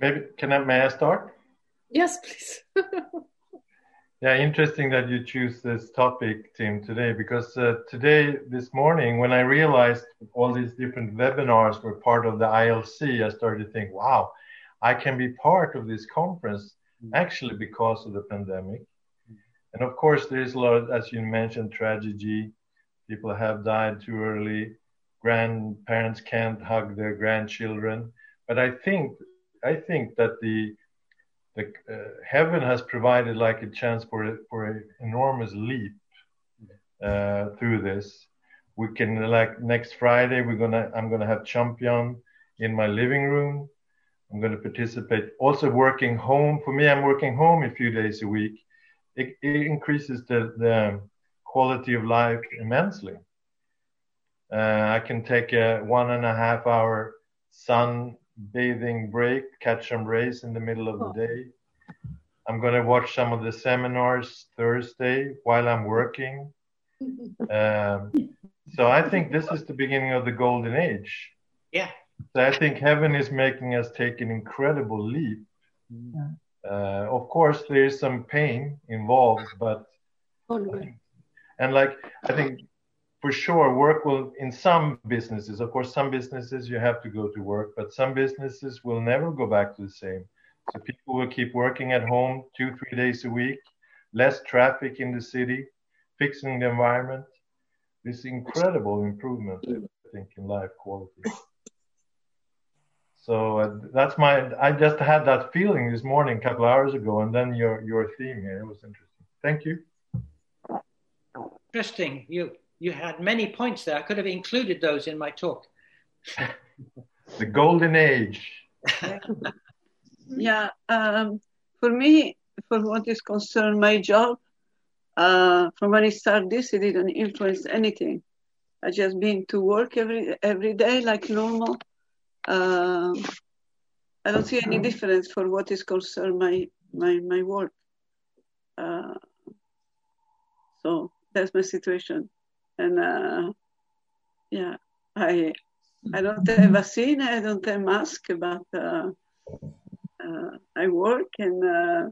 maybe can I may I start? Yes, please. yeah, interesting that you choose this topic, Tim, today because uh, today, this morning, when I realized all these different webinars were part of the ILC, I started to think, wow, I can be part of this conference actually because of the pandemic. And of course, there is a lot, of, as you mentioned, tragedy. People have died too early. Grandparents can't hug their grandchildren. But I think, I think that the the uh, heaven has provided like a chance for for an enormous leap uh, through this. We can like next Friday we're gonna I'm gonna have champion in my living room. I'm gonna participate. Also working home for me. I'm working home a few days a week. It, it increases the, the quality of life immensely. Uh, I can take a one and a half hour sun bathing break, catch some rays in the middle of the day. I'm going to watch some of the seminars Thursday while I'm working. Um, so I think this is the beginning of the golden age. Yeah. So I think heaven is making us take an incredible leap. Yeah. Uh, of course, there is some pain involved, but and like I think for sure work will in some businesses of course some businesses you have to go to work but some businesses will never go back to the same. So people will keep working at home two three days a week less traffic in the city fixing the environment. This incredible improvement i think in life quality. So uh, that's my i just had that feeling this morning a couple hours ago and then your your theme here was interesting. Thank you. Interesting. You you had many points there. I could have included those in my talk. the golden age. yeah, um, for me, for what is concerned my job, uh, from when I started this, it didn't influence anything. I just been to work every every day like normal. Uh, I don't see any difference for what is concerned my my my work. Uh, so that's my situation and uh, yeah, I I don't have a vaccine, I don't have mask, but uh, uh, I work and uh,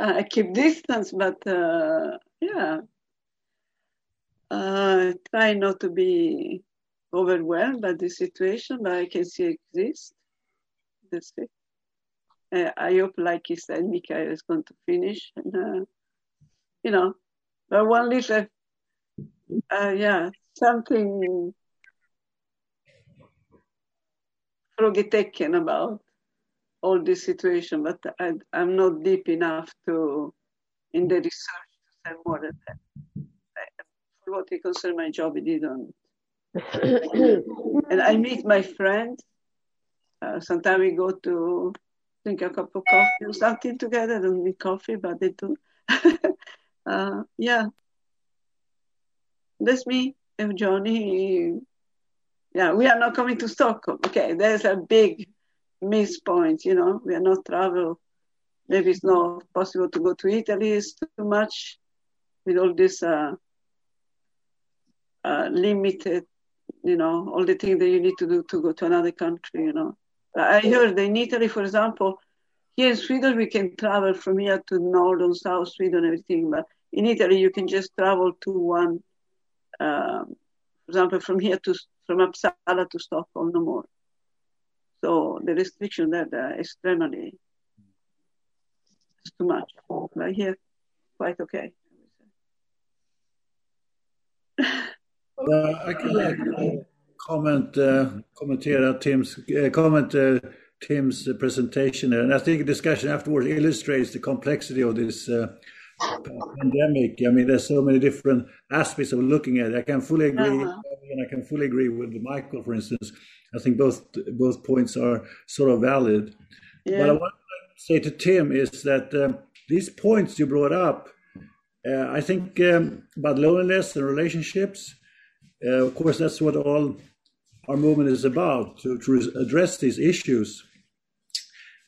I keep distance, but uh, yeah, I try not to be overwhelmed by the situation, but I can see it exists. That's it. I hope, like he said, Mikael is going to finish, and uh, you know, but one little uh, yeah, something taken about all this situation, but I, am not deep enough to in the research to say more than that. For what it concerns my job, it didn't. and I meet my friends. Uh, sometimes we go to drink a cup of coffee or something together. I don't need coffee, but they do. uh, yeah, that's me and Johnny. Yeah, we are not coming to Stockholm. Okay, there's a big miss point, you know, we are not travel. Maybe it's not possible to go to Italy, it's too much with all this uh, uh, limited, you know, all the things that you need to do to go to another country, you know. I heard in Italy, for example, here in Sweden, we can travel from here to northern, south Sweden, everything, but in Italy, you can just travel to one um, for example, from here to from Uppsala to Stockholm, no more. So the restriction that uh, extremely is too much. But here, quite okay. Uh, I can uh, comment, uh, kommentera Tims, uh, comment uh, Tim's presentation, and I think the discussion afterwards illustrates the complexity of this uh, pandemic. I mean, there's so many different aspects of looking at it. I can fully agree, uh-huh. and I can fully agree with Michael, for instance. I think both both points are sort of valid. Yeah. What I want to say to Tim is that um, these points you brought up, uh, I think um, about loneliness and relationships. Uh, of course, that's what all our movement is about to, to address these issues.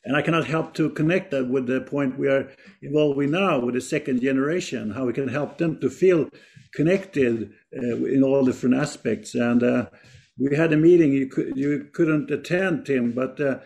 And I cannot help to connect that with the point we are involved now with the second generation, how we can help them to feel connected uh, in all different aspects. And uh, we had a meeting, you, could, you couldn't attend, Tim, but uh,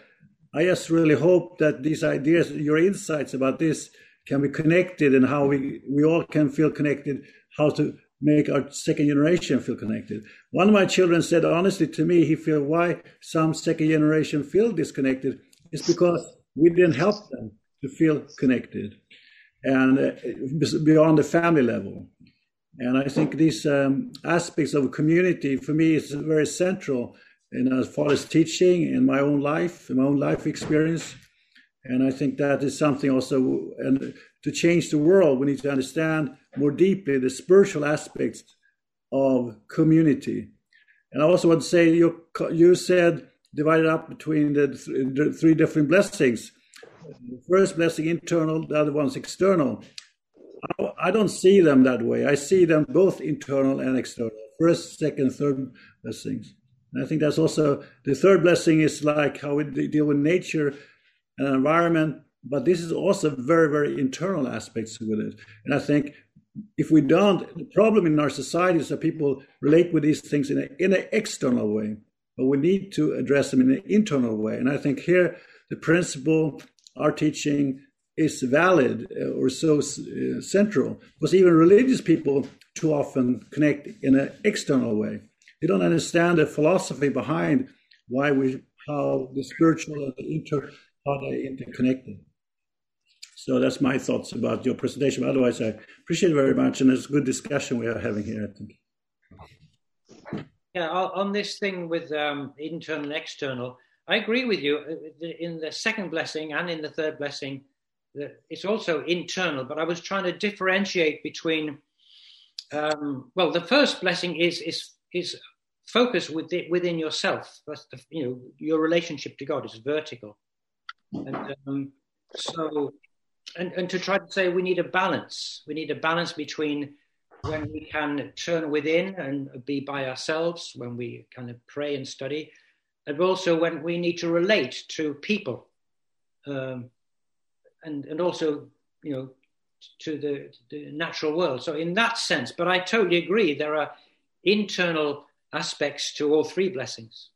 I just really hope that these ideas, your insights about this, can be connected and how we, we all can feel connected, how to make our second generation feel connected. One of my children said honestly to me, he feel why some second generation feel disconnected is because we didn't help them to feel connected and uh, beyond the family level. And I think these um, aspects of community for me is very central in as far as teaching in my own life, in my own life experience. And I think that is something also, and to change the world, we need to understand more deeply the spiritual aspects of community. And I also want to say, you, you said divided up between the, th- the three different blessings. The first blessing internal, the other one's external. I, I don't see them that way. I see them both internal and external. First, second, third blessings. And I think that's also the third blessing is like how we deal with nature and environment, but this is also very, very internal aspects with it. And I think if we don't, the problem in our society is that people relate with these things in, a, in an external way, but we need to address them in an internal way. And I think here the principle, our teaching is valid uh, or so uh, central, because even religious people too often connect in an external way. They don't understand the philosophy behind why we, how the spiritual and the inter, how they interconnected. So that's my thoughts about your presentation. Otherwise, I appreciate it very much, and it's a good discussion we are having here. I think. Yeah, on this thing with um, internal and external, I agree with you. Uh, in the second blessing and in the third blessing, it's also internal. But I was trying to differentiate between. Um, well, the first blessing is is is focus within, within yourself. That's the, you know your relationship to God is vertical, and um, so and, and to try to say we need a balance. We need a balance between when we can turn within and be by ourselves, when we kind of pray and study, and also when we need to relate to people, um, and and also you know to the, the natural world. So in that sense, but I totally agree. There are internal aspects to all three blessings.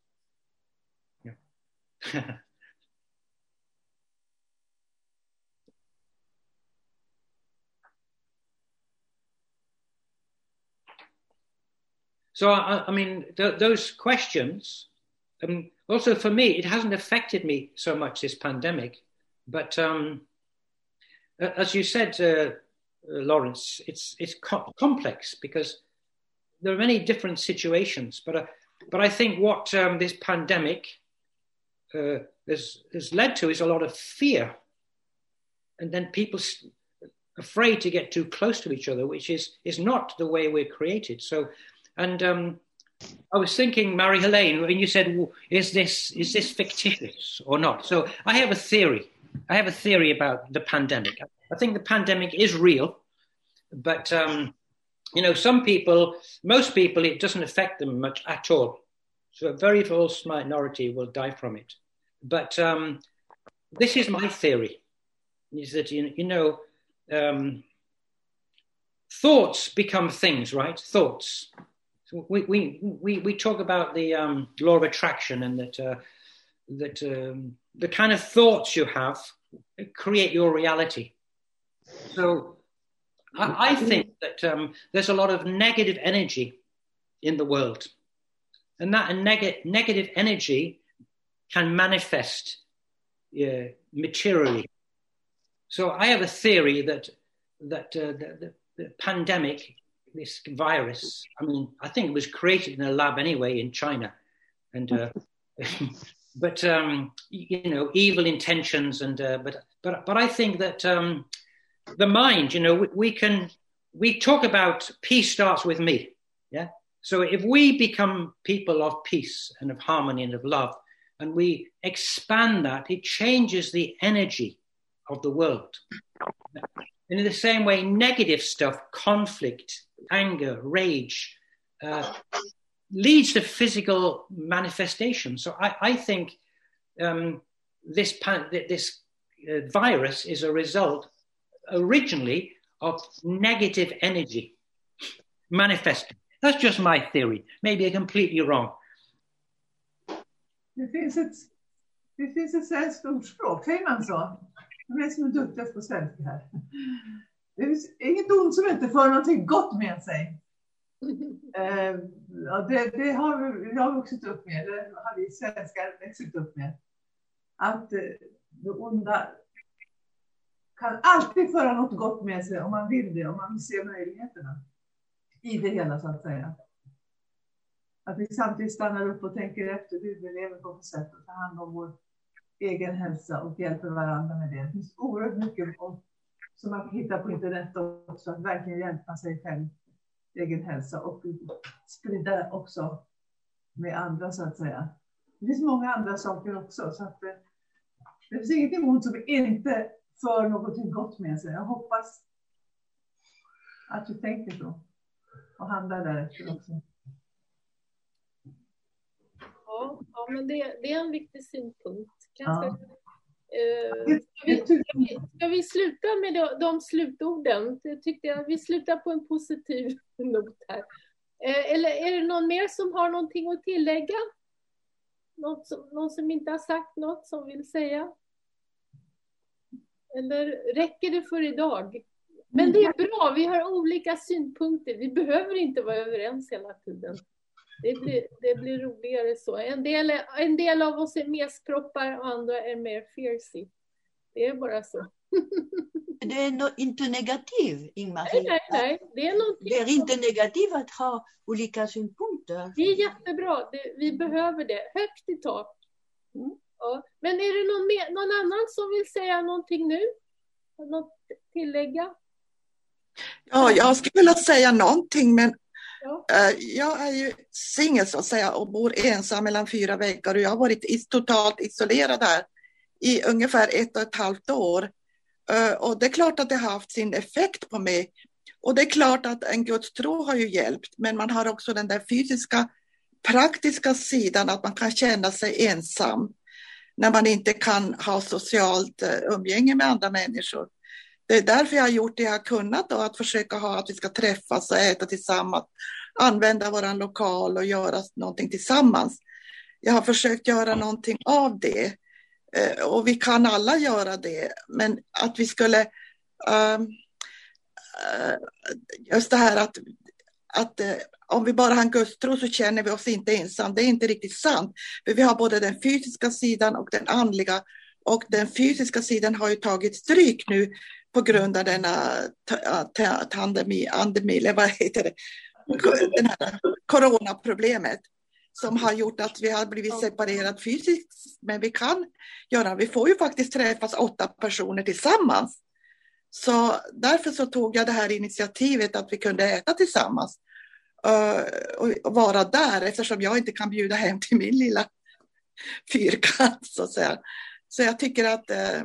Yeah. so, I, I mean, th- those questions, um, also for me, it hasn't affected me so much this pandemic, but um, as you said, uh, Lawrence, it's it's co- complex because there are many different situations, but uh, but I think what um, this pandemic uh, has, has led to is a lot of fear, and then people afraid to get too close to each other, which is is not the way we're created. So, and um, I was thinking, Mary Helene, when you said, "Is this is this fictitious or not?" So I have a theory. I have a theory about the pandemic. I think the pandemic is real, but um, you know, some people, most people, it doesn't affect them much at all. So a very false minority will die from it. But um, this is my theory: is that you, you know, um, thoughts become things, right? Thoughts. So we, we, we, we talk about the um, law of attraction and that, uh, that um, the kind of thoughts you have create your reality. So I, I think that um, there's a lot of negative energy in the world, and that neg- negative energy can manifest uh, materially. So I have a theory that that uh, the, pandemic, this virus, I mean, I think it was created in a lab anyway in China, and uh, but um, you know, evil intentions and uh, but but but I think that um, the mind, you know, we, we can, we talk about peace starts with me. Yeah. So if we become people of peace and of harmony and of love, and we expand that, it changes the energy of the world. And in the same way, negative stuff, conflict, anger, rage, uh, leads to physical manifestation. So I, I think um, this, pan- this uh, virus is a result originally of negative energy manifesting. That's just my theory. Maybe I'm completely wrong. Thing is, it's Det finns ett svenskt ordspråk, säger man så? De är som svenska här. Finns inget ont som inte för någonting gott med sig. Eh, ja, det, det har jag vuxit upp med, det har vi svenskar växt upp med. Att eh, det onda kan alltid föra något gott med sig om man vill det, om man vill se möjligheterna i det hela så att säga. Att vi samtidigt stannar upp och tänker efter hur vi lever på ett sätt och tar hand om vår egen hälsa och hjälper varandra med det. Det finns oerhört mycket som man kan hitta på internet också, att verkligen hjälpa sig själv, egen hälsa och sprida också med andra så att säga. Det finns många andra saker också, så att det, eh, det finns ingenting ont som inte för något gott med sig. Jag hoppas att du tänker så och handlar därefter också. Ja, ja men det, det är en viktig synpunkt. Ganska, ja. Eh, ska, vi, ska, vi, sluta med de, de slutorden? Jag tyckte jag, vi slutar på en positiv not här. Eh, eller är det någon mer som har någonting att tillägga? Något som, någon som inte har sagt något som vill säga? Eller räcker det för idag? Men det är bra, vi har olika synpunkter. Vi behöver inte vara överens hela tiden. Det blir, det blir roligare så. En del, en del av oss är mesproppar och andra är mer fiercy. Det är bara så. Det är no, inte negativt, Ingmar. Nej, nej, nej. Det är, det är inte negativt att ha olika synpunkter. Det är jättebra. Det, vi behöver det. Högt i tak. Mm. Ja. Men är det någon, mer, någon annan som vill säga någonting nu? Något tillägga? Ja, jag skulle vilja säga någonting, men Eh, jag är ju singel så att säga och bor ensam mellan fyra väggar och jag har varit totalt isolerad här i ungefär ett och ett halvt år. Eh, och det är klart att det har haft sin effekt på mig. Och det är klart att en gudstro har ju hjälpt, men man har också den där fysiska, praktiska sidan att man kan känna sig ensam när man inte kan ha socialt eh, umgänge med andra människor. Det är därför jag har gjort det jag har kunnat då, att försöka ha att vi ska träffas och äta tillsammans, använda vår lokal och göra någonting tillsammans. Jag har försökt göra någonting av det eh, och vi kan alla göra det, men att vi skulle ehm, eh, just det här att, att eh, om vi bara har en gudstro så känner vi oss inte ensam. Det är inte riktigt sant. För vi har både den fysiska sidan och den andliga. Och den fysiska sidan har ju tagit stryk nu på grund av denna pandemi, andemi, eller vad heter det, den här coronaproblemet som har gjort att vi har blivit separerade fysiskt. Men vi kan göra, vi får ju faktiskt träffas åtta personer tillsammans. Så därför så tog jag det här initiativet att vi kunde äta tillsammans eh, och vara där eftersom jag inte kan bjuda hem till min lilla fyrkant så att säga. Så jag tycker att eh,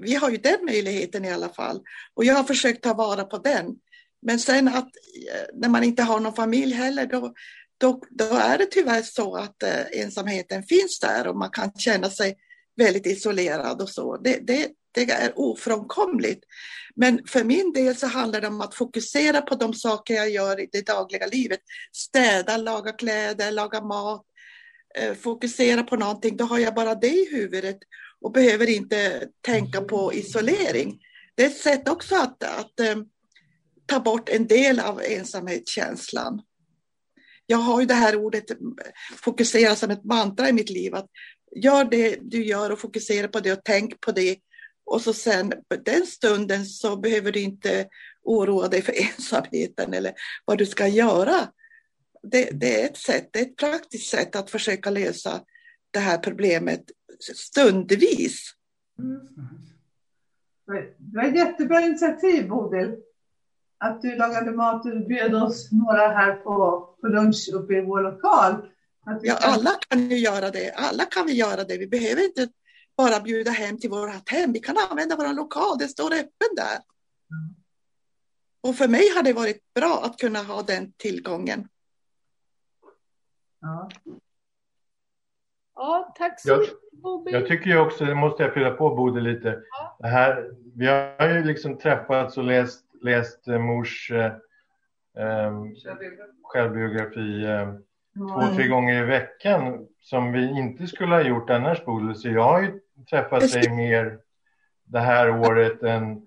vi har ju den möjligheten i alla fall. Och jag har försökt ta vara på den. Men sen att eh, när man inte har någon familj heller, då, då, då är det tyvärr så att eh, ensamheten finns där och man kan känna sig väldigt isolerad och så. Det, det, det är ofrånkomligt. Men för min del så handlar det om att fokusera på de saker jag gör i det dagliga livet. Städa, laga kläder, laga mat, eh, fokusera på någonting. Då har jag bara det i huvudet och behöver inte tänka på isolering. Det är ett sätt också att, att um, ta bort en del av ensamhetskänslan. Jag har ju det här ordet fokusera som ett mantra i mitt liv. Att gör det du gör och fokusera på det och tänk på det. Och så sen den stunden så behöver du inte oroa dig för ensamheten eller vad du ska göra. Det, det, är ett sätt, det är ett praktiskt sätt att försöka lösa det här problemet stundvis. Mm. Det var ett jättebra initiativ, Bodil. Att du lagade mat och bjöd oss några här på, på lunch uppe i vår lokal. Ja, kan... alla kan ju göra det. Alla kan vi göra det. Vi behöver inte bara bjuda hem till vårt hem. Vi kan använda vår lokal. Det står öppen där. Mm. Och för mig har det varit bra att kunna ha den tillgången. Ja. Ja, tack så jag, mycket Bodil. Jag tycker ju också, det måste jag fylla på Bodil lite. Ja. Det här, vi har ju liksom träffats och läst, läst eh, mors eh, ehm, självbiografi eh, två, tre gånger i veckan som vi inte skulle ha gjort annars Bodil. Så jag har ju träffat dig mer det här året än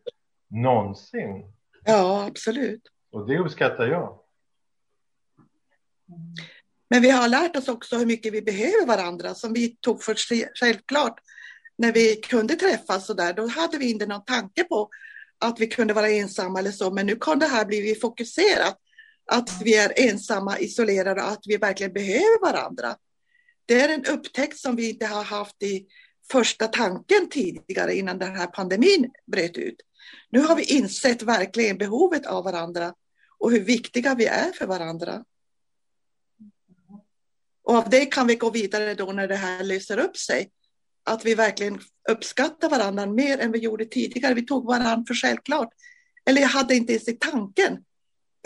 någonsin. Ja, absolut. Och det uppskattar jag. Men vi har lärt oss också hur mycket vi behöver varandra som vi tog för självklart när vi kunde träffas så där. Då hade vi inte någon tanke på att vi kunde vara ensamma eller så. Men nu kan det här bli fokuserat. Att vi är ensamma, isolerade och att vi verkligen behöver varandra. Det är en upptäckt som vi inte har haft i första tanken tidigare innan den här pandemin bröt ut. Nu har vi insett verkligen behovet av varandra och hur viktiga vi är för varandra. Och av det kan vi gå vidare då när det här löser upp sig. Att vi verkligen uppskattar varandra mer än vi gjorde tidigare. Vi tog varandra för självklart. Eller jag hade inte ens i tanken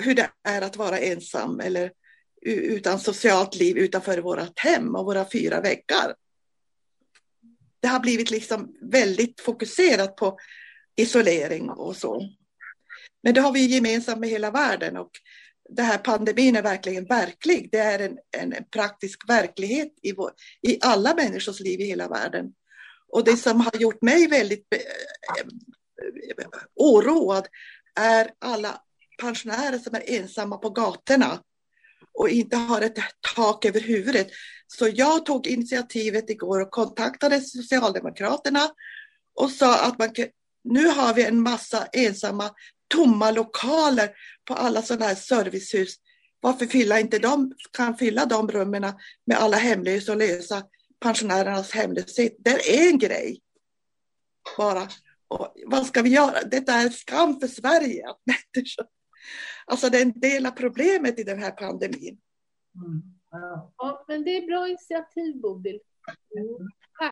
hur det är att vara ensam eller utan socialt liv utanför vårt hem och våra fyra väggar. Det har blivit liksom väldigt fokuserat på isolering och så. Men det har vi gemensamt med hela världen och det här pandemin är verkligen verklig. Det är en, en, praktisk verklighet i, vår, i alla människors liv i hela världen. Och det som har gjort mig väldigt eh, eh, oroad är alla pensionärer som är ensamma på gatorna och inte har ett tak över huvudet. Så jag tog initiativet igår och kontaktade Socialdemokraterna och sa att man, nu har vi en massa ensamma tomma lokaler på alla sådana här servicehus. Varför fylla inte de, kan fylla de rummen med alla hemlösa och lösa pensionärernas hemlöshet? Det är en grej. Bara. Och vad ska vi göra? Detta är en skam för Sverige. Att människor... Alltså det är en del av problemet i den här pandemin. Mm. Ja. ja, men det är bra initiativ Bodil. Mm. Tack.